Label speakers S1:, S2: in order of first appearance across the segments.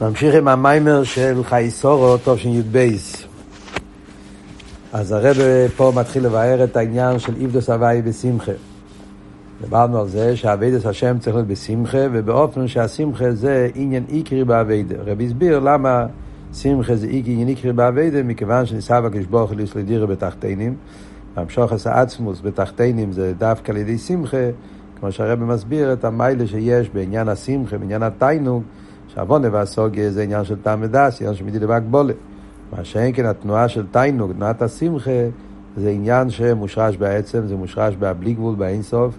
S1: נמשיך עם המיימר של חייסורו, תשי"ב. אז הרב פה מתחיל לבאר את העניין של איבדוס הוואי בשמחה. דיברנו על זה שאביידס השם צריך להיות בשמחה, ובאופן שהשמחה זה עניין איקרי באביידה. הרב הסביר למה שמחה זה עניין איקרי באביידה, מכיוון שניסה בקדוש ברוך הוא לדירה בתחתינים, והמשוך עשה עצמוס בתחתינים זה דווקא על ידי שמחה, כמו שהרב מסביר את המיילה שיש בעניין השמחה, בעניין התיינוג, שעוונה והסוגיה זה עניין של טעם ודס, עניין של מדידה והגבולת. מה שאין כן התנועה של תיינוג, תנועת השמחה, זה עניין שמושרש בעצם, זה מושרש בלי גבול, באינסוף,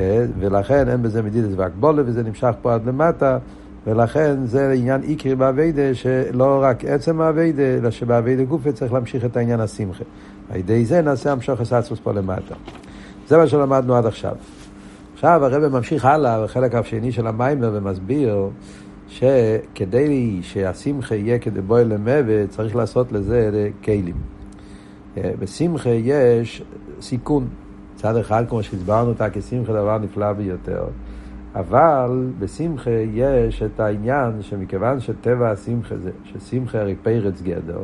S1: אה, ולכן אין בזה מדידה והגבולת, וזה נמשך פה עד למטה, ולכן זה עניין איקרי באביידה, שלא רק עצם האביידה, אלא שבאביידה גופה צריך להמשיך את העניין השמחה. על ידי זה נעשה המשוך הסצוס פה למטה. זה מה שלמדנו עד עכשיו. עכשיו הרב ממשיך הלאה בחלק השני של המיימר ומסביר שכדי שהשמחה יהיה כדי בואי למוות, צריך לעשות לזה כלים. אה, בשמחה יש סיכון. מצד אחד, כמו שהסברנו אותה, כשמחה דבר נפלא ביותר. אבל בשמחה יש את העניין שמכיוון שטבע השמחה זה, ששמחה הרי פרץ גדר,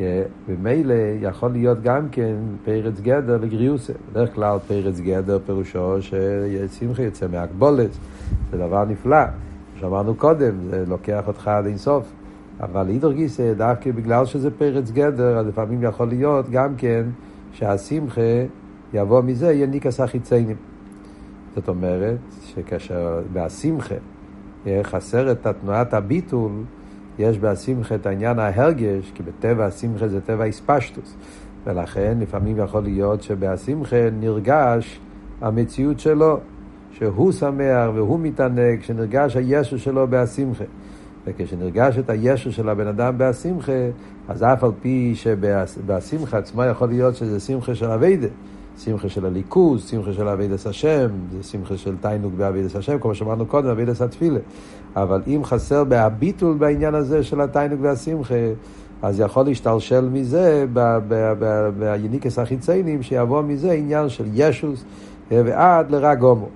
S1: אה, ומילא יכול להיות גם כן פרץ גדר לגריוסה. בדרך כלל פרץ גדר פירושו ששמחה יוצא מהגבולת, זה דבר נפלא. שאמרנו קודם, זה לוקח אותך עד אינסוף. אבל אידור גיסא, דווקא בגלל שזה פרץ גדר, אז לפעמים יכול להיות גם כן שהשמחה יבוא מזה, יהיה ניקס החיציינים. זאת אומרת, שכאשר בהשמחה חסר את תנועת הביטול, יש בהשמחה את העניין ההרגש, כי בטבע השמחה זה טבע איספשטוס. ולכן לפעמים יכול להיות שבהשמחה נרגש המציאות שלו. שהוא שמח והוא מתענג, כשנרגש הישו שלו בהשמחה. וכשנרגש את הישו של הבן אדם בהשמחה, אז אף על פי שבשמחה עצמו יכול להיות שזה שמחה של אביידה. שמחה של אלוקוס, שמחה של אביידס השם, זה שמחה של תיינוג באביידס השם, כמו שאמרנו קודם, אביידס התפילה. אבל אם חסר בהביטול בעניין הזה של התיינוג והשמחה, אז יכול להשתלשל מזה, ביניקס החיציינים, שיבוא מזה עניין של ישוס ועד לרג הומו.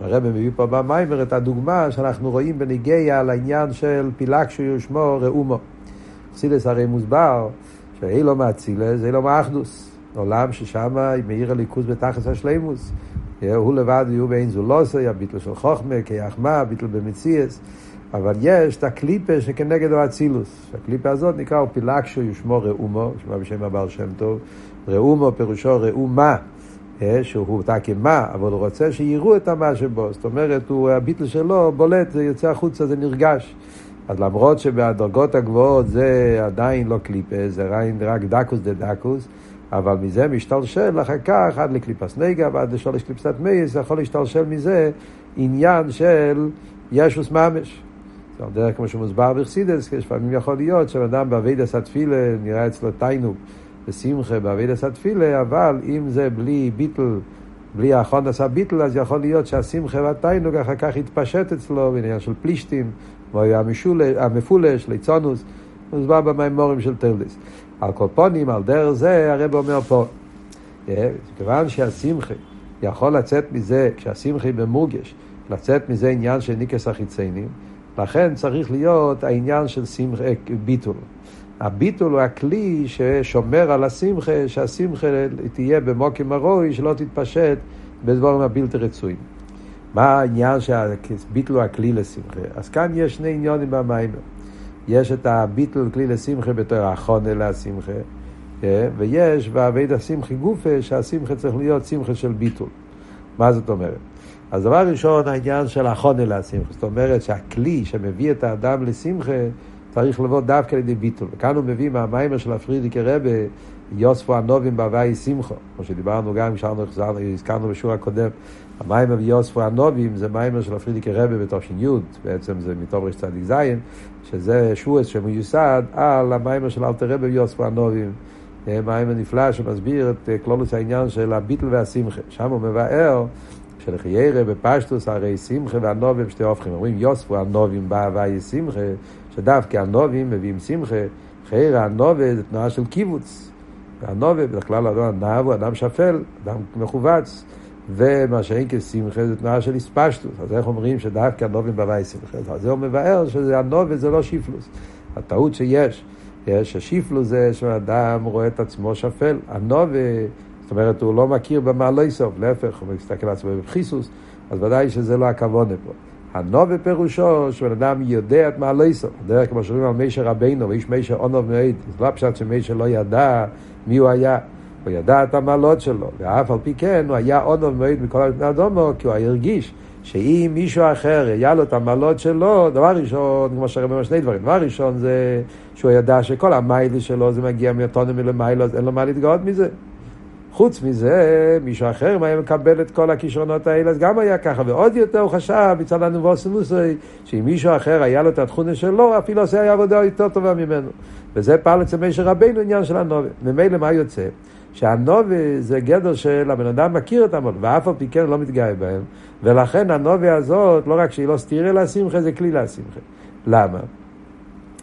S1: הרב מביא פה במיימר את הדוגמה שאנחנו רואים בניגיה על העניין של פילגשו שמו ראומו. חסידס הרי מוסבר שאילו מאצילס, אילו מאחדוס. עולם ששם מאיר הליכוז בתחס השלימוס. הוא לבד יהיו באין זולוסי, הביטל של חוכמה, כיחמה, הביטל במציאס. אבל יש את הקליפה שכנגד האצילוס. הקליפה הזאת נקרא פילגשו ישמו ראומו, שמע בשם הבעל שם טוב. ראומו פירושו ראומה. אה, שהוא תקי-מה, אבל הוא רוצה שיראו את המה שבו. זאת אומרת, הוא, הביטל שלו בולט, זה יוצא החוצה, זה נרגש. אז למרות שבדרגות הגבוהות זה עדיין לא קליפה, זה עדיין רק דקוס דה דקוס, אבל מזה משתלשל אחר כך עד לקליפס נגע ועד לשולש קליפסת מייס, יכול להשתלשל מזה עניין של ישוס ממש. זה דרך כמו שמוסבר בחסידס, לפעמים יכול להיות שאדם באבידס התפילה נראה אצלו תיינוק. בשמחה בעבידת התפילה, אבל אם זה בלי ביטל, בלי האחרון עשה ביטל, אז יכול להיות שהשמחה והתיינוג אחר כך יתפשט אצלו בעניין של פלישתים, כמו המפולש, ליצונוס, מוסבר במימורים של טרליס. על קופונים, על דרך זה, הרב אומר פה, אה, כיוון שהשמחה יכול לצאת מזה, כשהשמחה במורגש, לצאת מזה עניין של ניקס החיציינים, לכן צריך להיות העניין של שמחה, ביטול. הביטול הוא הכלי ששומר על השמחה, שהשמחה תהיה במוקים הרוי, שלא תתפשט בדברים הבלתי רצויים. מה העניין שהביטול הוא הכלי לשמחה? אז כאן יש שני עניונים במים. יש את הביטול כלי לשמחה בתור החונה לשמחה, כן? ויש בעביד השמחה גופה, שהשמחה צריך להיות שמחה של ביטול. מה זאת אומרת? אז דבר ראשון, העניין של החונה לשמחה. זאת אומרת שהכלי שמביא את האדם לשמחה צריך לבוא דווקא לידי ביטול. וכאן הוא מביא מהמיימר של הפרידיקי רבה, יוספו הנובים בהוואי שמחו, כמו שדיברנו גם, שאנו הזכרנו בשיעור הקודם. המיימר ויוספו הנובים זה מיימר של הפרידיקי רבה בתושין י', בעצם זה מתום רשת צדיק זין, שזה שועס שמיוסד על המיימר של אלתר רבה ויוספו הנובים. מיימר נפלא שמסביר את כלולוס העניין של הביטל והשמחה. שם הוא מבאר שלחיירה בפשטוס הרי שמחה והנובים שתי הופכים. אומרים יוספו הנובים בהוואי שמחה, שדווקא הנובים מביאים שמחה, חייר הנובה זה תנועה של קיבוץ. והנובה, בדרך כלל אדם נב הוא אדם שפל, אדם מכווץ. ומה שאין כשמחה זה תנועה של הספשטוס. אז איך אומרים שדווקא הנובים בוואי שמחה? אז זה הוא מבאר שזה הנובי זה לא שיפלוס. הטעות שיש, ששיפלוס זה שאדם רואה את עצמו שפל. הנובי, זאת אומרת, הוא לא מכיר במעלוי סוף, להפך, הוא מסתכל על עצמו בבחיסוס, אז ודאי שזה לא הכוונה פה. הנובי פירושו שבן אדם יודע את מעלוי סוף. דרך כמו שאומרים על מישר רבינו, ואיש מישר עונוב מעיד. זה לא פשוט שמישר לא ידע מי הוא היה. הוא ידע את המעלות שלו, ואף על פי כן הוא היה עוד מועד מכל הבני אדומו, כי הוא הרגיש שאם מישהו אחר היה לו את המעלות שלו, דבר ראשון, כמו אומר שני דברים, דבר ראשון זה שהוא ידע שכל המיילי שלו זה מגיע מלמיילה, אז אין לו מה להתגאות מזה. חוץ מזה, מישהו אחר, אם היה מקבל את כל הכישרונות האלה, אז גם היה ככה. ועוד יותר הוא חשב, מצד הנבוסינוסי, שאם מישהו אחר היה לו את התכונה שלו, אפילו עושה היה עבודה יותר טובה ממנו. וזה פעל אצל משה רבינו עניין של הנובי. ממילא מה יוצא? שהנובי זה גדר של הבן אדם מכיר את המון, ואף על פי כן לא מתגאה בהם. ולכן הנובי הזאת, לא רק שהיא לא סתירה לשמחה, זה כלי לשמחה. למה?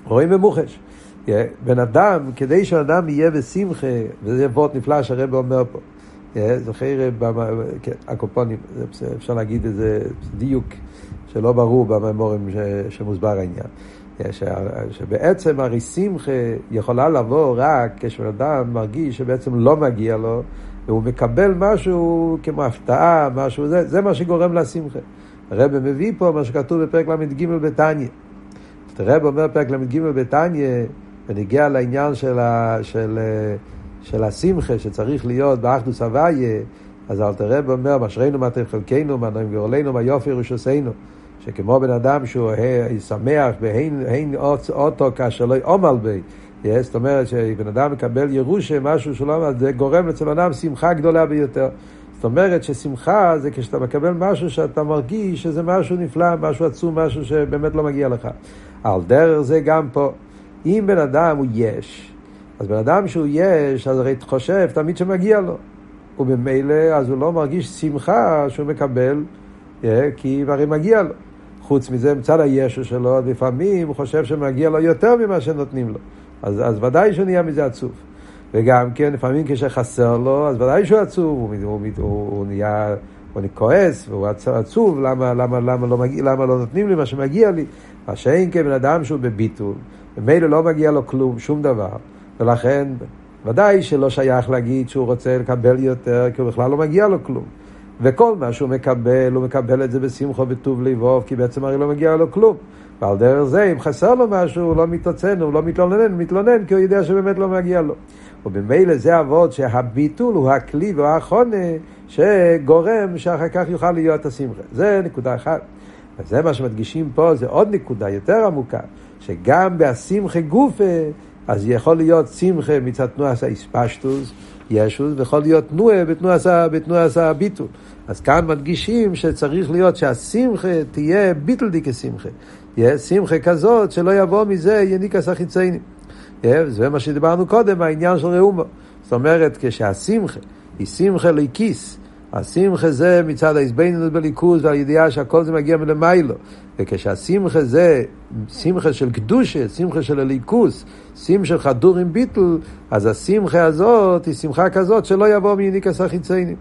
S1: רואים במוחש. בן אדם, כדי שאדם יהיה בשמחה, וזה וורט נפלא שהרב אומר פה. זוכר, כן, הקופונים, אפשר להגיד איזה דיוק שלא ברור בממורים שמוסבר העניין. שבעצם הרי שמחה יכולה לבוא רק כשבן אדם מרגיש שבעצם לא מגיע לו, והוא מקבל משהו כמו הפתעה, משהו, זה, זה מה שגורם לשמחה. הרב מביא פה מה שכתוב בפרק ל"ג בתניא. הרב אומר פרק ל"ג בתניא, ונגיע לעניין של, ה, של, של השמחה שצריך להיות באחדוס הוויה, אז אלתר רב אומר, משרינו מתי חלקנו, מה נעים גאולנו, מה יופי רשוסנו. שכמו בן אדם שהוא שמח והן אותו כאשר לא עומל בי, זאת אומרת שבן אדם מקבל ירושה, משהו שלא, זה גורם אצל אדם שמחה גדולה ביותר. זאת אומרת ששמחה זה כשאתה מקבל משהו שאתה מרגיש שזה משהו נפלא, משהו עצום, משהו שבאמת לא מגיע לך. על דרך זה גם פה. אם בן אדם הוא יש, אז בן אדם שהוא יש, אז הרי חושב תמיד שמגיע לו. וממילא אז הוא לא מרגיש שמחה שהוא מקבל, כי הרי מגיע לו. חוץ מזה, מצד הישו שלו, לפעמים הוא חושב שמגיע לו יותר ממה שנותנים לו. אז, אז ודאי שהוא נהיה מזה עצוב. וגם כן, לפעמים כשחסר לו, אז ודאי שהוא עצוב, הוא, הוא, הוא, הוא נהיה, הוא כועס, והוא עצוב, למה, למה, למה, לא מגיע, למה לא נותנים לי מה שמגיע לי? מה שאין כבן אדם שהוא בביטול, ומילא לא מגיע לו כלום, שום דבר, ולכן ודאי שלא שייך להגיד שהוא רוצה לקבל יותר, כי הוא בכלל לא מגיע לו כלום. וכל מה שהוא מקבל, הוא מקבל את זה בשמחו בטוב לבוב, כי בעצם הרי לא מגיע לו כלום. ועל דרך זה, אם חסר לו משהו, הוא לא מתעצן, הוא לא מתלונן, הוא מתלונן כי הוא יודע שבאמת לא מגיע לו. ובמילא זה אבות שהביטול הוא הכלי והחונה שגורם שאחר כך יוכל להיות השמחה. זה נקודה אחת. וזה מה שמדגישים פה, זה עוד נקודה יותר עמוקה, שגם בהשמחה גופה, אז יכול להיות שמחה מצד תנועת האספשטוס, ישוס, ויכול להיות תנועה בתנועת הביטול. אז כאן מדגישים שצריך להיות שהשמחה תהיה ביטל די כשמחה. שמחה כזאת שלא יבוא מזה יניקס החיציינים. זה מה שדיברנו קודם, העניין של ראומו. זאת אומרת, כשהשמחה היא שמחה ליקיס, השמחה זה מצד ההזבנות בליכוז והידיעה שהכל זה מגיע מלמיילו. וכשהשמחה זה שמחה של קדושה, שמחה של הליכוס, שמחה של חדור עם ביטל, אז השמחה הזאת היא שמחה כזאת שלא יבוא מיניקס החיציינים.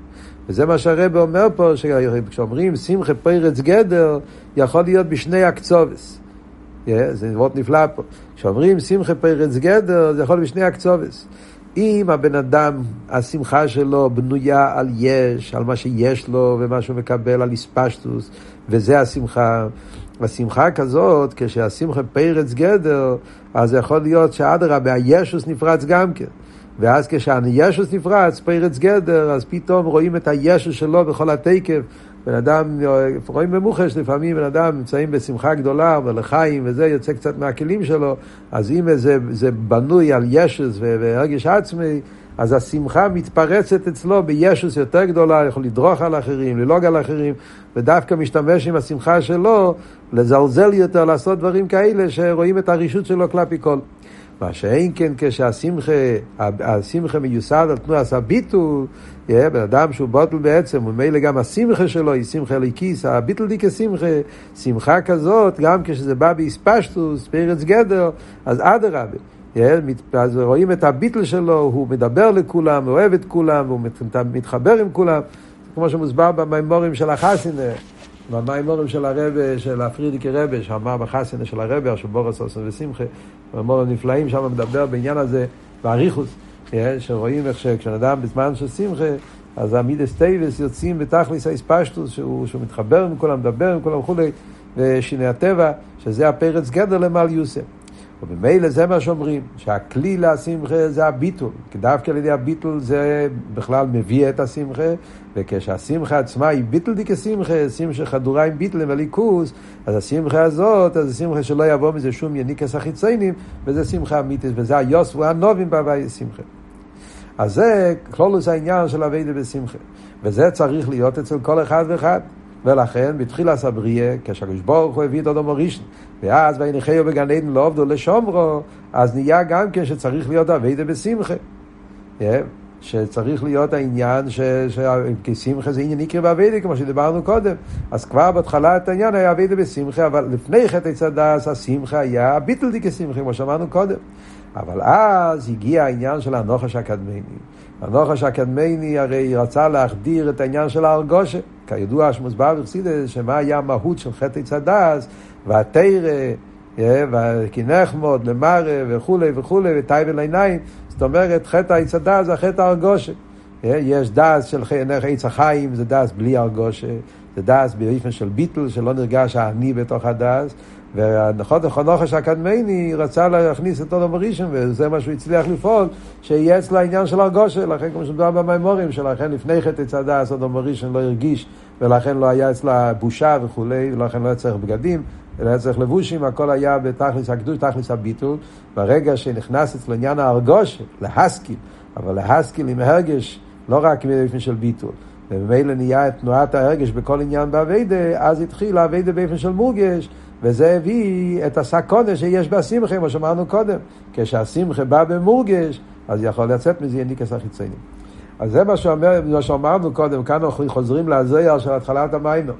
S1: וזה מה שהרבא אומר פה, כשאומרים שמחה פרץ גדר, יכול להיות בשני הקצובס. Yeah, זה מאוד נפלא פה. כשאומרים שמחה פרץ גדר, זה יכול להיות בשני הקצובס. אם הבן אדם, השמחה שלו בנויה על יש, על מה שיש לו ומה שהוא מקבל, על איספשטוס, וזה השמחה. השמחה כזאת, כשהשמחה פרץ גדר, אז יכול להיות שאדרבה, הישוס נפרץ גם כן. ואז כשהישוס נפרץ, פרץ גדר, אז פתאום רואים את הישוס שלו בכל התקף. בן אדם, רואים במוחש, לפעמים בן אדם נמצאים בשמחה גדולה, ולחיים, וזה יוצא קצת מהכלים שלו, אז אם זה, זה בנוי על ישוס והרגש עצמי, אז השמחה מתפרצת אצלו בישוס יותר גדולה, יכול לדרוך על אחרים, ללעוג על אחרים, ודווקא משתמש עם השמחה שלו לזלזל יותר, לעשות דברים כאלה שרואים את הרישות שלו כלפי כל. מה שאין כן כשהשמחה, השמחה מיוסד על תנועת הביטול, בן אדם שהוא בוטל בעצם, וממילא גם השמחה שלו היא שמחה ליקיס, הביטול די כשמחה, שמחה כזאת, גם כשזה בא באספשטוס, פרץ גדר, אז אדרבה. אז רואים את הביטל שלו, הוא מדבר לכולם, אוהב את כולם, הוא מתחבר עם כולם. כמו שמוסבר במימורים של החסינה, במימורים של הרבה, של הפרידיקי רבה, שאמר בחסינה של הרבה, של בורס אוסן ושמחה, במימורים נפלאים, שם מדבר בעניין הזה, באריכוס, אה, שרואים איך שכשאדם אדם בזמן של שמחה, אז המידס טייבס יוצאים בתכליס ההתפשטוס, שהוא, שהוא מתחבר עם כולם, מדבר עם כולם וכולי, ושיני הטבע, שזה הפרץ גדר למעליוסא. ובמילא זה מה שאומרים, שהכלי לשמחה זה הביטול, כי דווקא על ידי הביטול זה בכלל מביא את השמחה, וכשהשמחה עצמה היא ביטול די כשמחה, שמחה חדורה עם ביטול אלוקוס, אז השמחה הזאת, אז השמחה שלא יבוא מזה שום יניקס החיציינים, וזה שמחה אמיתית, וזה היוס והנובים בהווי שמחה. אז זה כלולוס העניין של אביידה בשמחה. וזה צריך להיות אצל כל אחד ואחד. ולכן בתחילת הבריאה, כשהקדוש ברוך הוא הביא את אדום הראשון, ואז וינחהו בגן עדן לא עבדו לשומרו, אז נהיה גם כן שצריך להיות אביידה בשמחה. Yeah, שצריך להיות העניין ש... ש... כי שמחה זה עניין יקרה באביידה, כמו שדיברנו קודם. אז כבר בהתחלת העניין היה אביידה בשמחה, אבל לפני חטא צדס השמחה היה ביטל די כשמחה, כמו שאמרנו קודם. אבל אז הגיע העניין של הנוחש הקדמני. הנוחש הקדמני הרי רצה להחדיר את העניין של ההרגושה. כידוע שמוסבר בחסידס, שמה היה המהות של חטא עץ הדעס, ותרא, וכי נחמוד למראה וכולי וכולי, וטייב לעיניים. זאת אומרת, חטא עץ הדעס זה חטא הרגושה. יש דעס של עץ החיים, זה דעס בלי הרגושה. זה דעס באופן של ביטל, שלא נרגש האני בתוך הדעס. והנוחש הקדמני רצה להכניס את אודום הראשון, וזה מה שהוא הצליח לפעול, שיהיה אצלו העניין של הרגושה, לכן כמו שמדובר במימורים, שלכן לפני חטא צדה, אודום הראשון לא הרגיש, ולכן לא היה אצלה בושה וכולי, ולכן לא היה צריך בגדים, אלא צריך לבושים, הכל היה בתכלס הקדוש, תכלס הביטול. ברגע שנכנס אצלו עניין ההרגושה, להסקיל, אבל להסקיל עם הרגש, לא רק באופן של ביטול. וממילא נהיה את תנועת ההרגש בכל עניין באביידה, אז התחיל האביידה באופן של מורגש, וזה הביא את הסקונה שיש בשמחה, כמו שאמרנו קודם. כשהשמחה בא במורגש, אז יכול לצאת מזה יניקס החיציינים. אז זה מה, שאומר, מה שאמרנו קודם, כאן אנחנו חוזרים לזויר של התחלת המיינו.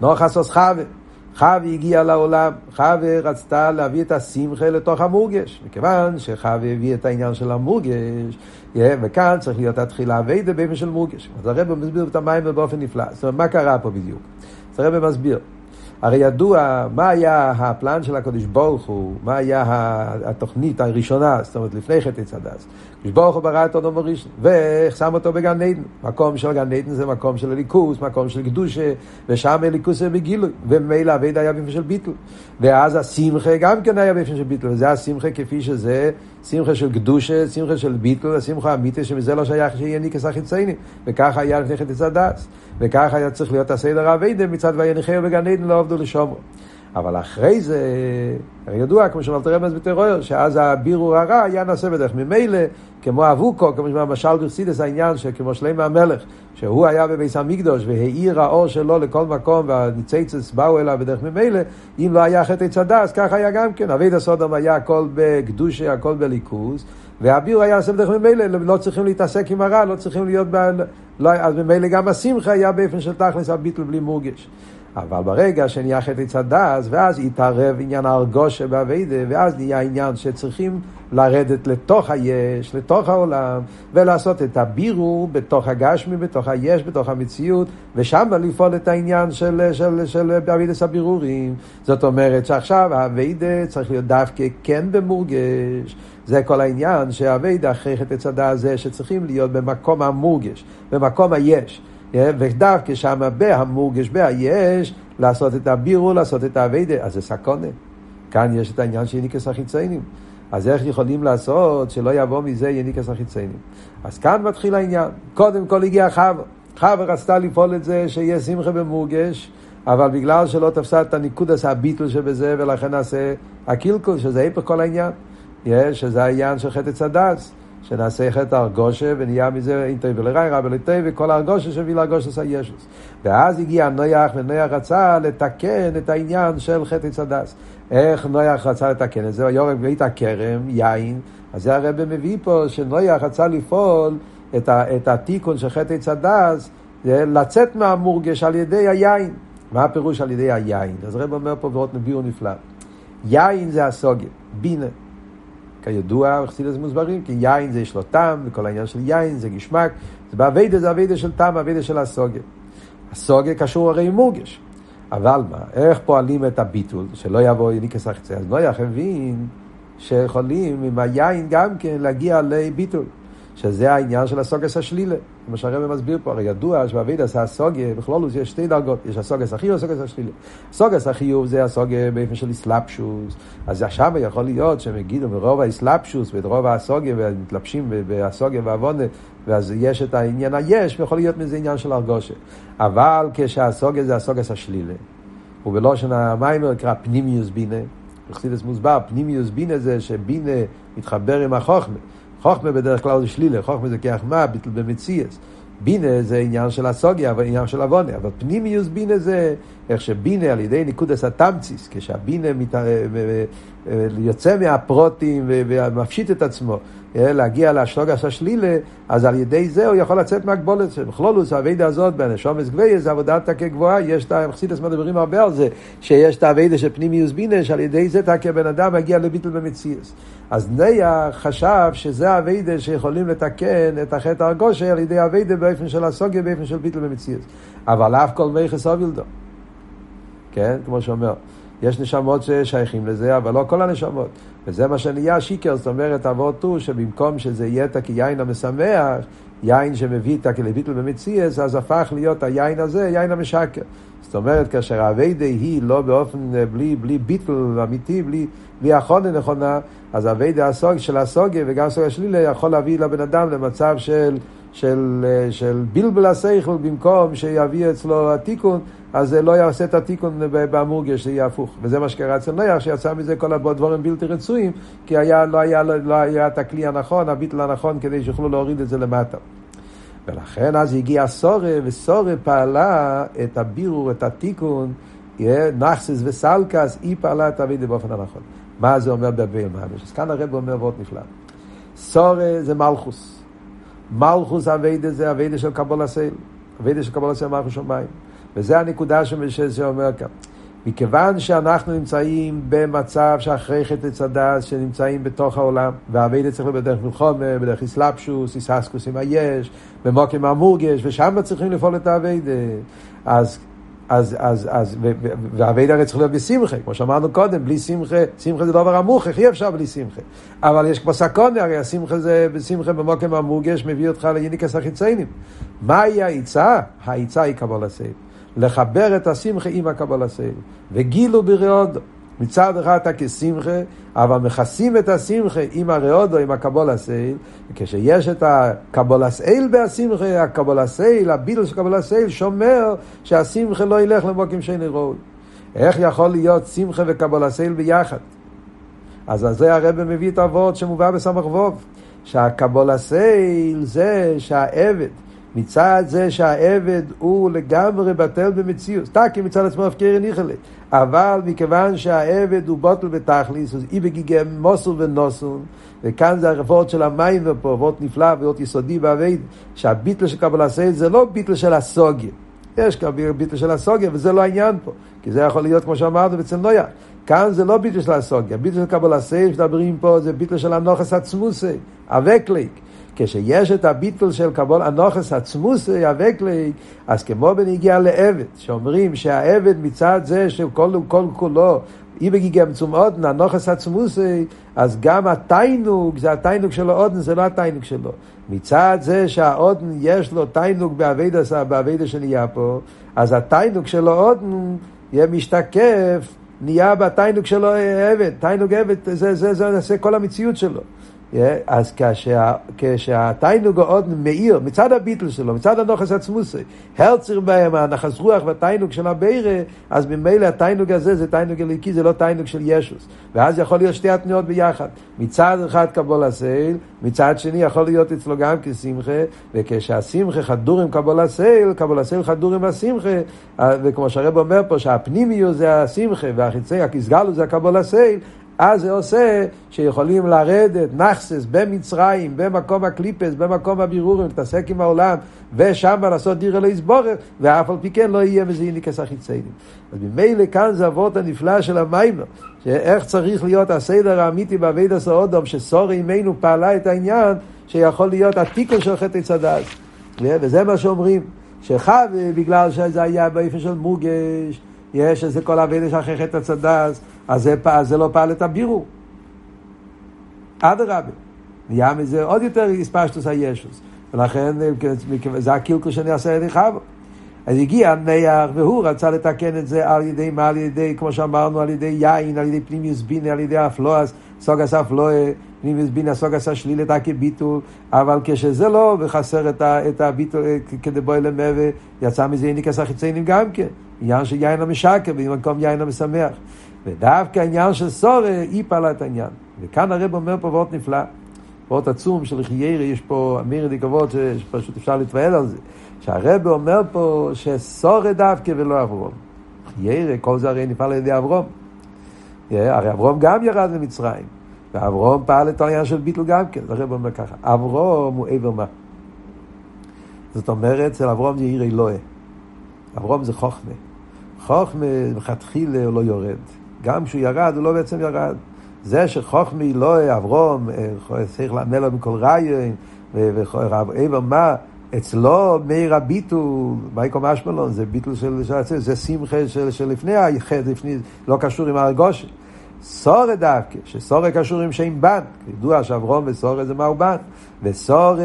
S1: נוחס חווה. חווה הגיע לעולם, חווה רצתה להביא את השמחה לתוך המורגש, מכיוון שחווה הביא את העניין של המורגש, וכאן צריך להיות התחילה אביידה באופן של מורגש. אז הרב מסביר את המים באופן נפלא. זאת אומרת, מה קרה פה בדיוק? אז הרב מסביר. הרי ידוע מה היה הפלן של הקדוש ברוך הוא, מה היה התוכנית הראשונה, זאת אומרת לפני חטא צדס. ברוך הוא ברא את אדום הראשון, ושם אותו בגן עדן. מקום של גן עדן זה מקום של הליכוס, מקום של קדושה, ושם הליכוס זה בגילוי, וממילא אביד היה באופן של ביטל. ואז השמחה גם כן היה באופן של ביטל, וזה השמחה כפי שזה, שמחה של קדושה, שמחה של ביטל, השמחה האמיתית שמזה לא שייך שיהיה ניקס החיציינים, וככה היה לפני חטא צדס. וככה היה צריך להיות הסדר האביידה מצד ויניחהו בגן עדן לא עבדו לשומרו. אבל אחרי זה, הרי ידוע, כמו שאמרת רמז בטרור, שאז הבירור הרע היה נעשה בדרך ממילא, כמו אבוקו, כמו שבמשל ברסידס העניין שכמו שלמה המלך, שהוא היה בביס המקדוש והאיר האור שלו לכל מקום והניציצס באו אליו בדרך ממילא, אם לא היה חטא צדס, ככה היה גם כן. אבית הסודום היה הכל בקדושה, הכל בליכוז, והבירור היה נעשה בדרך ממילא, לא צריכים להתעסק עם הרע, לא צריכים להיות, ב... לא, אז ממילא גם השמחה היה באופן של תכלס הביטל בלי מורגש. אבל ברגע שנהיה חטא צדס, ואז התערב עניין הרגושה באביידה, ואז נהיה עניין שצריכים לרדת לתוך היש, לתוך העולם, ולעשות את הבירור בתוך הגשמי, בתוך היש, בתוך המציאות, ושם לפעול את העניין של, של, של אבידס הבירורים. זאת אומרת שעכשיו האביידה צריך להיות דווקא כן במורגש. זה כל העניין שהאביידה אחרי חטא צדס זה שצריכים להיות במקום המורגש, במקום היש. ודווקא שם בהמורגש, בהיש, לעשות את הבירו, לעשות את האביידה, אז זה סקונה. כאן יש את העניין של יניקס החיציינים. אז איך יכולים לעשות שלא יבוא מזה יניקס החיציינים? אז כאן מתחיל העניין. קודם כל הגיע חווה. חווה רצתה לפעול את זה שיהיה שמחה במורגש, אבל בגלל שלא תפסה את הניקוד עשה הביטול שבזה, ולכן נעשה הקילקול, שזה היפך כל העניין. יש, שזה העניין של חטא צדס. שנעשה חטא הרגושה ונהיה מזה אינטי ולראי רבי לטי וכל הרגושה שהביא להרגושה ישוס. ואז הגיע נויח ונויח רצה לתקן את העניין של חטא צדס. איך נויח רצה לתקן את זה? היורק בית הכרם, יין. אז זה הרב מביא פה שנויח רצה לפעול את, ה, את התיקון של חטא צדס, לצאת מהמורגש על ידי היין. מה הפירוש על ידי היין? אז הרב אומר פה ועוד נביאו נפלא. יין זה הסוגיה, בינה. כידוע, בחסידס מוסברים, כי יין זה יש לו טעם, וכל העניין של יין זה גשמק, זה באביידה זה אביידה של טעם, אביידה של הסוגיה. הסוגיה קשור הרי עם מורגש. אבל מה, איך פועלים את הביטול, שלא יבוא יניקס החצי, אז נויח הבין שיכולים עם היין גם כן להגיע לביטול. שזה העניין של הסוגס השלילה. כמו שהרבא מסביר פה, הרי ידוע שבאבידס הסוגיה, בכלול יש שתי דרגות, יש הסוגס החיוב והסוגס השלילה. הסוגס החיוב זה הסוגיה באופן של איסלאפשוס, אז עכשיו יכול להיות שהם יגידו מרוב האיסלאפשוס ורוב הסוגיה ומתלבשים בהסוגיה והעוונה, ואז יש את העניין היש, ויכול להיות מזה עניין של הרגושה. אבל כשהסוגיה זה הסוגס השלילה, ובלושן המיימר נקרא פנימיוס בינה, בחסידס מוסבר, פנימיוס בינה זה שבינה מתחבר עם החוכמה. חוכמה בדרך כלל זה שלילה, חוכמה זה כהחמה, ביטל במציאס. בינה זה עניין של הסוגיה, אבל עניין של עוונה. אבל פנימיוס בינה זה איך שבינה על ידי ניקודס התמציס, כשהבינה מת... אה, אה, אה, יוצא מהפרוטים ומפשיט את עצמו, להגיע לאשלוגס השלילה, אז על ידי זה הוא יכול לצאת מהגבולת. בכלולוס, האבידה הזאת בנשומס זה עבודת תקה גבוהה, יש את המחסידס מדברים הרבה על זה, שיש את האבידה של פנימיוס בינה, שעל ידי זה תקה בן אדם מגיע לביטל במציאס. אז ניה חשב שזה האבידה שיכולים לתקן את החטא הרגושה על ידי האבידה באופן של הסוגיה, באופן של ביטל במציאס. אבל אף כל מי חסוב ילדו. כן? כמו שאומר. יש נשמות ששייכים לזה, אבל לא כל הנשמות. וזה מה שנהיה שיקר, זאת אומרת, אבות הוא שבמקום שזה יהיה את כיין המשמח, יין שמביא את הכלביטל במציאס, אז הפך להיות היין הזה יין המשקר. זאת אומרת, כאשר האביידה היא לא באופן, בלי, בלי ביטל אמיתי, בלי, בלי החונה נכונה, אז האביידה הסוג, של הסוגיה וגם סוג השלילה יכול להביא לבן אדם למצב של, של, של בלבל השכל במקום שיביא אצלו התיקון. אז זה לא יעשה את התיקון בהמורגש, זה יהיה הפוך. וזה מה שקרה אצל נויח, שיצא מזה כל הדברים בלתי רצויים, כי היה, לא, היה, לא היה את הכלי הנכון, הביטל הנכון, כדי שיוכלו להוריד את זה למטה. ולכן אז הגיע סורה, וסורה פעלה את הבירור, את התיקון, נחסס וסלקס, היא פעלה את אבידה באופן הנכון. מה זה אומר בביל ממש? אז כאן הרב אומר מאוד נפלא. סורה זה מלכוס. מלכוס אבידה זה אבידה של קבול הסייל. אבידה של קבול הסייל מלכוס שמיים. וזה הנקודה שאומר כאן. מכיוון שאנחנו נמצאים במצב שאחרי חטא צדס, שנמצאים בתוך העולם, והאביידה צריך להיות בדרך מלחומה, בדרך איסלפשוס, איססקוס עם היש, במוקים המורגש, ושם צריכים לפעול את האביידה. אז אז, אז, אז, והאביידה הרי צריך להיות בשמחה, כמו שאמרנו קודם, בלי שמחה, שמחה זה דבר איך אי אפשר בלי שמחה. אבל יש כמו סקונה, הרי השמחה זה, בשמחה במוקם המורגש מביא אותך ליניקס החיציינים. מהי העיצה? העיצה היא קבולס עייל. לחבר את השמחה עם הקבולס עייל. וגילו ברעודו. מצד אחד אתה כשמחה, אבל מכסים את השמחה עם הרעודו, עם הקבולס עייל, וכשיש את הקבול הסייל בהשמחה, הקבול הסייל, הביטל של קבול הסייל, שומר שהשמחה לא ילך למוקים שאין ראוי. איך יכול להיות שמחה וקבול הסייל ביחד? אז על זה הרב מביא את הוורד שמובא בסמך ווב, שהקבול הסייל זה שהעבד מצד זה שהעבד הוא לגמרי בטל במציאות. תקי מצד עצמו הפקר ניחלה. אבל מכיוון שהעבד הוא בוטל בתכליס, אז אי בגיגי מוסול ונוסון, וכאן זה הרפורט של המים ופה, וורט נפלא וורט יסודי בעבד, שהביטל של קבל הסייד זה לא ביטל של הסוגיה. יש כבר ביטל של הסוגיה, וזה לא העניין פה. כי זה יכול להיות, כמו שאמרנו, אצל נויה. כאן זה לא ביטל של הסוגיה. ביטל של קבל הסייד, שמדברים פה, זה ביטל של הנוחס עצמוסי, אבקליק. כשיש את הביטול של קבול הנוכס עצמוס יאבק לי, אז כמו בנגיע לעבד, שאומרים שהעבד מצד זה שכל כל כולו אי בגיגם צום אודן, הנוכס עצמוס, אז גם התיינוג, זה התיינוג של האודן, זה לא התיינוג שלו. מצד זה שהאודן יש לו תיינוג באביידה, באביידה שנהיה פה, אז התיינוג של האודן יהיה משתקף, נהיה בתיינוג שלו עבד. תיינוג עבד, זה, זה, זה, זה, זה כל המציאות שלו. אז כשהתיינוג עוד מאיר, מצד הביטל שלו, מצד הנוחס עצמוסי, הרצר בהם, הנחס רוח והתיינוג של הבירה, אז ממילא התענוג הזה זה תענוג אלוקי, זה לא תענוג של ישות. ואז יכול להיות שתי התנועות ביחד. מצד אחד קבלת עול, מצד שני יכול להיות אצלו גם כשמחה, וכשהשמחה חדור עם קבלת עול, קבלת עול חדור עם השמחה, וכמו שהרב אומר פה, שהפנימיות זה השמחה, והחיצון, ההתגלות זה הקבלת עול, אז זה עושה שיכולים לרדת נחות במצרים, במקום הקליפות, במקום הבירורים, להתעסק עם העולם, ושם לעשות דיר אלוהי סבורך, ואף על פי כן לא יהיה מזה איניקס החיציינים. אז ממילא כאן זה אבות הנפלא של המיימר, שאיך צריך להיות הסדר האמיתי בעביד הסעודום, שסורי אימנו פעלה את העניין, שיכול להיות התיקון של חטא צדד. וזה מה שאומרים, שחווה, בגלל שזה היה באופן של מורגש, יש איזה כל אבידה שאחרי חטא הצדס, אז זה, זה לא פעל את הבירו. אדרבה. נהיה מזה עוד יותר הספשטוס הישוס. ולכן זה הקילקול שאני אעשה את חבו. אז הגיע נח והוא רצה לתקן את זה על ידי מה? על ידי, כמו שאמרנו, על ידי יין, על ידי פנימיוס בינה, על ידי אפלואס, סוגס אפלואה, פנימיוס בינה, סוגס השלילה, כביטול, אבל כשזה לא, וחסר את הביטול כדי בואי למבה, יצא מזה איניקס החיציינים גם כן. עניין של יין המשקר במקום יין המשמח. ודווקא העניין של סורה, היא פעלה את העניין. וכאן הרב אומר פה וורט נפלא, וורט עצום של חיירי, יש פה אמיר דקבות שפשוט אפשר להתפעל על זה. שהרב אומר פה שסורה דווקא ולא אברום. חיירי, כל זה הרי נפעל על ידי אברום. הרי אברום גם ירד למצרים. ואברום פעל את העניין של ביטל גם כן. הרב אומר ככה, אברום הוא עבר מה. זאת אומרת, אצל אברום זה עיר אלוהי. אברום זה חוכמה. חוכמה מלכתחילה הוא לא יורד. גם כשהוא ירד, הוא לא בעצם ירד. זה שחוכמה היא לא אברום, אה, צריך לאמר לו מכל רעיון, ואיבר מה, אצלו מאיר הביטול, מייקו משמלון, זה ביטול של, של זה שמחה של, של לפני היחד, לפני, לא קשור עם הרגושי. סורי דווקא, שסורי קשור עם שם בן, ידוע שאברום וסורי זה מהו בן, וסורי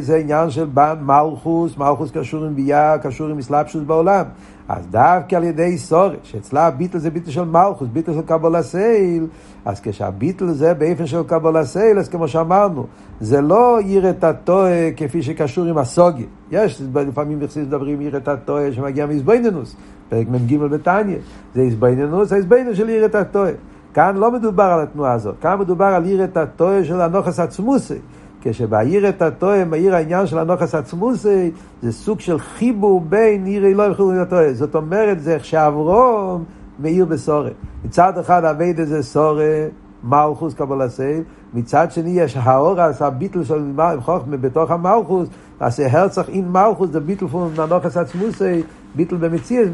S1: זה עניין של בן מלכוס, מלכוס קשור עם ביה, קשור עם אסלאפשוס בעולם. אז דווקא על ידי סורי, שאצלה הביטל זה ביטל של מלכוס, ביטל של קבולה סייל, אז כשהביטל זה באופן של קבולה סייל, אז כמו שאמרנו, זה לא עיר את הטועה כפי שקשור עם הסוגי. יש לפעמים בכסיס מדברים עיר את הטועה שמגיע מאיזבנינוס, פרק מ"ג בתניא, זה איזבנינוס, האיזבנינוס של עיר את הטועה. כאן לא מדובר על התנועה הזאת, כאן מדובר על עיר את הטועה של הנוכס עצמוסי. כשבעיר את הטועה, בעיר העניין של הנוכס עצמוסי, זה סוג של חיבור בין עיר אלוהים וחיבור הטועה. זאת אומרת, זה איך שאברום מאיר בסורת. מצד אחד אביידה זה סורה, מלכוס קבלה סייל, מצד שני יש האור, אז הביטל של חוכמה בתוך המלכוס, אז הרצח אין מלכוס זה ביטל פון ננוכס עצמוסי, ביטל במציאס,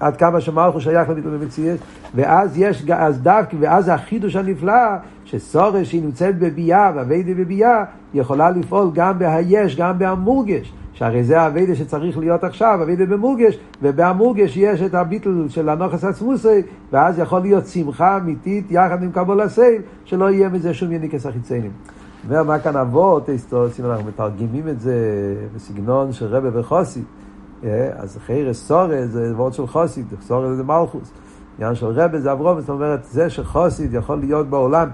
S1: עד כמה שמלכוס שייך לביטל במציאס, ואז יש, אז דווקא, ואז החידוש הנפלא, שסורה שהיא נמצאת בביאה, ואביידה בביאה, יכולה לפעול גם בהיש, גם בהמורגש. שהרי זה האביידה שצריך להיות עכשיו, אביידה במורגש, ובהמורגש יש את הביטל של הנוכס עצמוסי, ואז יכול להיות שמחה אמיתית יחד עם קבול הסייל, שלא יהיה מזה שום יניקס החיציינים. אומר מה כאן אבות, אם אנחנו מתרגמים את זה בסגנון של רבה וחוסי, אה, אז חיירס סורה זה וורד של חוסיד, סורה זה מלכוס. עניין של רבה זה אברום, זאת אומרת, זה שחוסיד יכול להיות בעולם.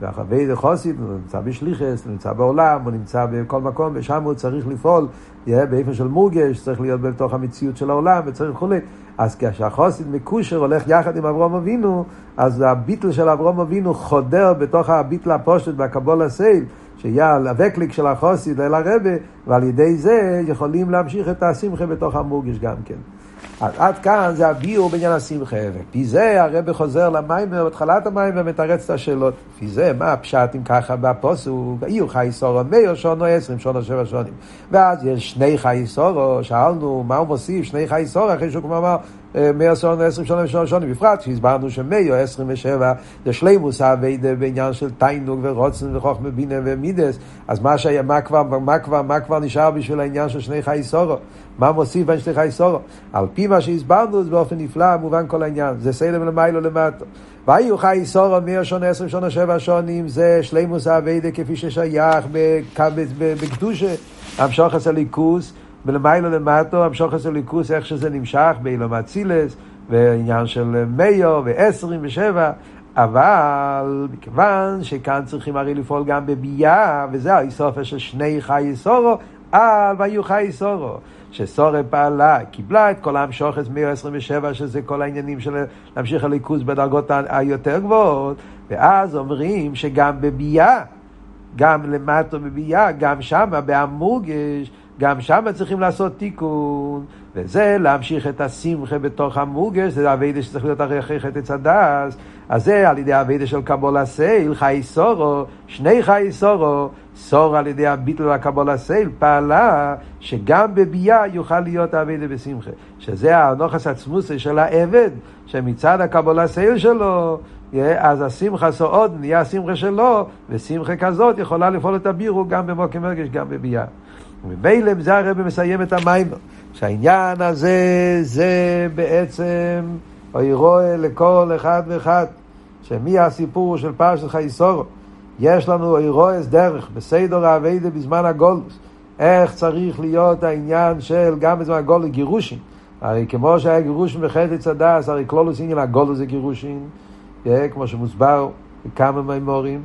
S1: והחווי זה חוסיד, הוא נמצא בשליחס, הוא נמצא בעולם, הוא נמצא בכל מקום, ושם הוא צריך לפעול, יהיה באופן של מורגש, צריך להיות בתוך המציאות של העולם, וצריך וכולי. אז כשהחוסיד מקושר הולך יחד עם אברום אבינו, אז הביטל של אברום אבינו חודר בתוך הביטל הפושט והקבול הסייל, שיהיה הווקליק של החוסיד אל הרבה, ועל ידי זה יכולים להמשיך את השמחה בתוך המורגש גם כן. אז עד כאן זה הביאור בעניין השמחה. ופי זה הרב חוזר למים בהתחלת המים ומתרץ את השאלות. לפי זה, מה הפשט אם ככה בפוסוק, אילו חי סורו מאיר שונו עשרים שונו שבע שונים. ואז יש שני חי סורו, שאלנו מה הוא מוסיף שני חי סורו, אחרי שהוא כבר אמר מאיר שונו עשרים שונו ושלוש שונים. בפרט שהסברנו שמאיר עשרים ושבע זה שלימוס האביידה בעניין של תיינוג ורוצן וחוכמה בינה ומידס. אז מה, שהיה, מה, כבר, מה, כבר, מה כבר נשאר בשביל העניין של שני חי סורו? מה מוסיף בין שני חי סורו? על פי מה שהסברנו זה באופן נפלא, מובן כל העניין. זה סלם למיילו למטו. ויהיו חי סורו מאה שונה, עשרים שונה, שבע שונים, זה שלימוס האביידה כפי ששייך בקדושה, המשוך ליכוס, ולמיילו למטו, המשוך עשה ליכוס, איך שזה נמשך, באילום אצילס, ועניין של מאיו ועשרים ושבע, אבל מכיוון שכאן צריכים הרי לפעול גם בביאה, וזה האיסופה של שני חי סורו, על ויהיו חי סורו. שסורה פעלה, קיבלה את כל המשוכס 127, שזה כל העניינים של להמשיך הליכוז בדרגות היותר גבוהות, ואז אומרים שגם בביאה, גם למטה בביאה, גם שמה, בהמוגש, גם שמה צריכים לעשות תיקון, וזה להמשיך את השמחה בתוך המוגש, זה אביידה שצריך להיות אחרי חטא הדס, אז זה על ידי אביידה של קבולה סייל, חי סורו, שני חי סורו, סור על ידי הביטל והקבולה סייל, פעלה שגם בביאה יוכל להיות אביידה בשמחה. שזה הנוכס עצמוסי של העבד, שמצד הקבולה סייל שלו, אז השמחה סעוד נהיה השמחה שלו, ושמחה כזאת יכולה לפעול את הבירו גם במוקם מרגש, גם בביאה. וממילא זה הרב מסיים את המים. שהעניין הזה זה בעצם אוי רואה לכל אחד ואחד, שמי הסיפור של פרשת חייסורו. יש לנו אוי רואה דרך בסדר האביידה בזמן הגולוס. איך צריך להיות העניין של גם בזמן הגולוס גירושין. הרי כמו שהיה גירושין בחטא צדס, הרי כלולוס עניין הגולוס זה גירושין, כמו שמוסבר בכמה מימורים.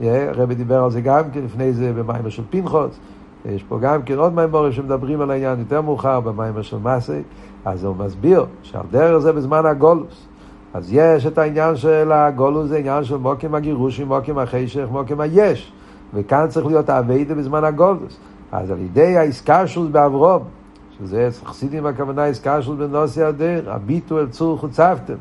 S1: הרבי דיבר על זה גם כן לפני זה במים של פנחוס. יש פה גם כן עוד מימורים שמדברים על העניין יותר מאוחר במיימר של מסי, אז הוא מסביר שעל דרך זה בזמן הגולוס. אז יש את העניין של הגולוס, זה עניין של מוקים הגירושים, מוקים החשך, מוקים היש. וכאן צריך להיות האביידה בזמן הגולוס. אז על ידי האיסקשוס באברום, שזה חסידים הכוונה איסקשוס בנוסי הדר, הביטו אל צור חוצפתם,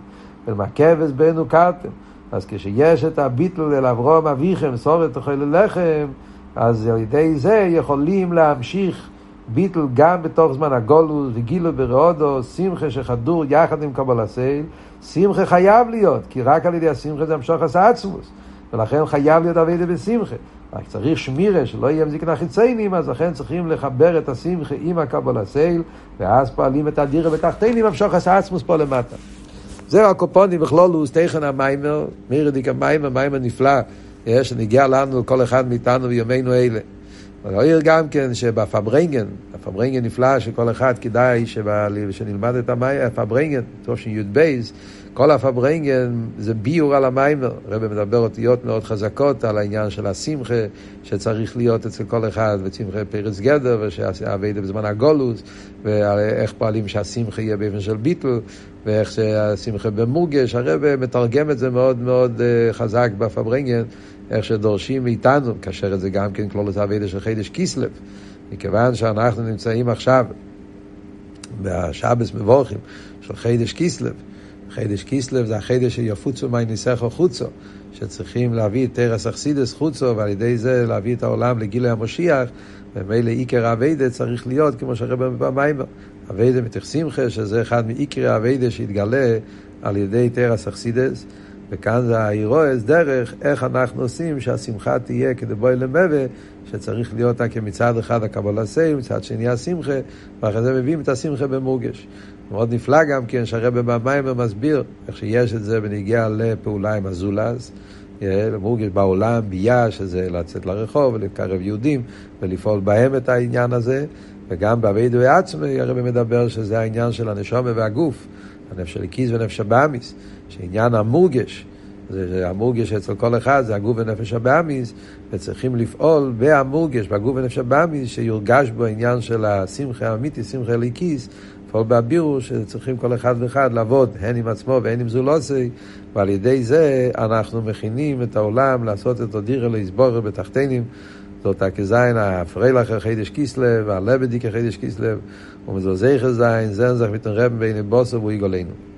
S1: אל מקבס בנו קרתם. אז כשיש את הביטול אל אברום אביכם, סורת תאכל ללחם, אז על ידי זה יכולים להמשיך ביטל גם בתוך זמן הגולוס וגילו ברעודו, שמחה שחדור יחד עם קבול הסייל, שמחה חייב להיות, כי רק על ידי השמחה זה המשוך עשה עצמוס, ולכן חייב להיות אבידה בשמחה. רק צריך שמירה, שלא יהיה מזיקנה חיציינים, אז לכן צריכים לחבר את השמחה עם הקבול הסייל, ואז פועלים את הדירה בתחתינים, המשוך עשה עצמוס פה למטה. זהו הקופונים בכלולוס, תכן המיימר, מירדיק המיימר, מיימר נפלא. שנגיע לנו, כל אחד מאיתנו בימינו אלה. ראה גם כן שבפארברענגען, הפארברענגען נפלא שכל אחד כדאי שנלמד את המאמר, הפארברענגען, תשי"ב, כל הפארברענגען זה ביאור על המאמר. הרבי מדבר אותיות מאוד חזקות על העניין של השמחה שצריך להיות אצל כל אחד, ושמחה פורץ גדר, ושהעבודה בזמן הגלות, ואיך פועלים שהשמחה יהיה באופן של ביטול, ואיך שהשמחה במורגש. הרבי מתרגם את זה מאוד מאוד אה, חזק בפארברענגען. איך שדורשים מאיתנו, כאשר זה גם כן כלולת אבידה של חידש כיסלב, מכיוון שאנחנו נמצאים עכשיו בשבס מבורכים של חידש כיסלב, חידש כיסלב זה החידש שיפוצו מי ניסחו חוצו, שצריכים להביא את תרס אכסידס חוצו, ועל ידי זה להביא את העולם לגילי המושיח, ומילא עיקר אביידה צריך להיות, כמו שהרבא בפעמיים, אביידה שמחה, שזה אחד מעיקרי האביידה שהתגלה על ידי תרס אכסידס, וכאן זה האירועס דרך איך אנחנו עושים שהשמחה תהיה כדי בואי למבה, שצריך להיות כמצד אחד הקבלה סי, מצד שני השמחה, ואחרי זה מביאים את השמחה במורגש. מאוד נפלא גם כן שהרבא במים מסביר איך שיש את זה בנגיע לפעולה עם הזולז. מורגש בעולם, ביה, שזה לצאת לרחוב ולקרב יהודים ולפעול בהם את העניין הזה, וגם באבידו עצמי הרב מדבר שזה העניין של הנשומה והגוף, הנפש של הכיס ונפש הבאמיס. שעניין המורגש, זה המורגש אצל כל אחד, זה הגוף ונפש הבאמיס, וצריכים לפעול בהמורגש, בגוף ונפש הבאמיס, שיורגש בו עניין של השמחה האמיתי, שמחה ליקיס, לפעול בהבירו, שצריכים כל אחד ואחד לעבוד, הן עם עצמו והן עם זולוסי, ועל ידי זה אנחנו מכינים את העולם לעשות את הדירה להסבורת בתחתינים. זאת הכזיין הפרילך חידש קיסלב, והלבדי כחידש קיסלב, ומזוזי חזיין, זנזך מתנרב בין בוסו ויגולנו.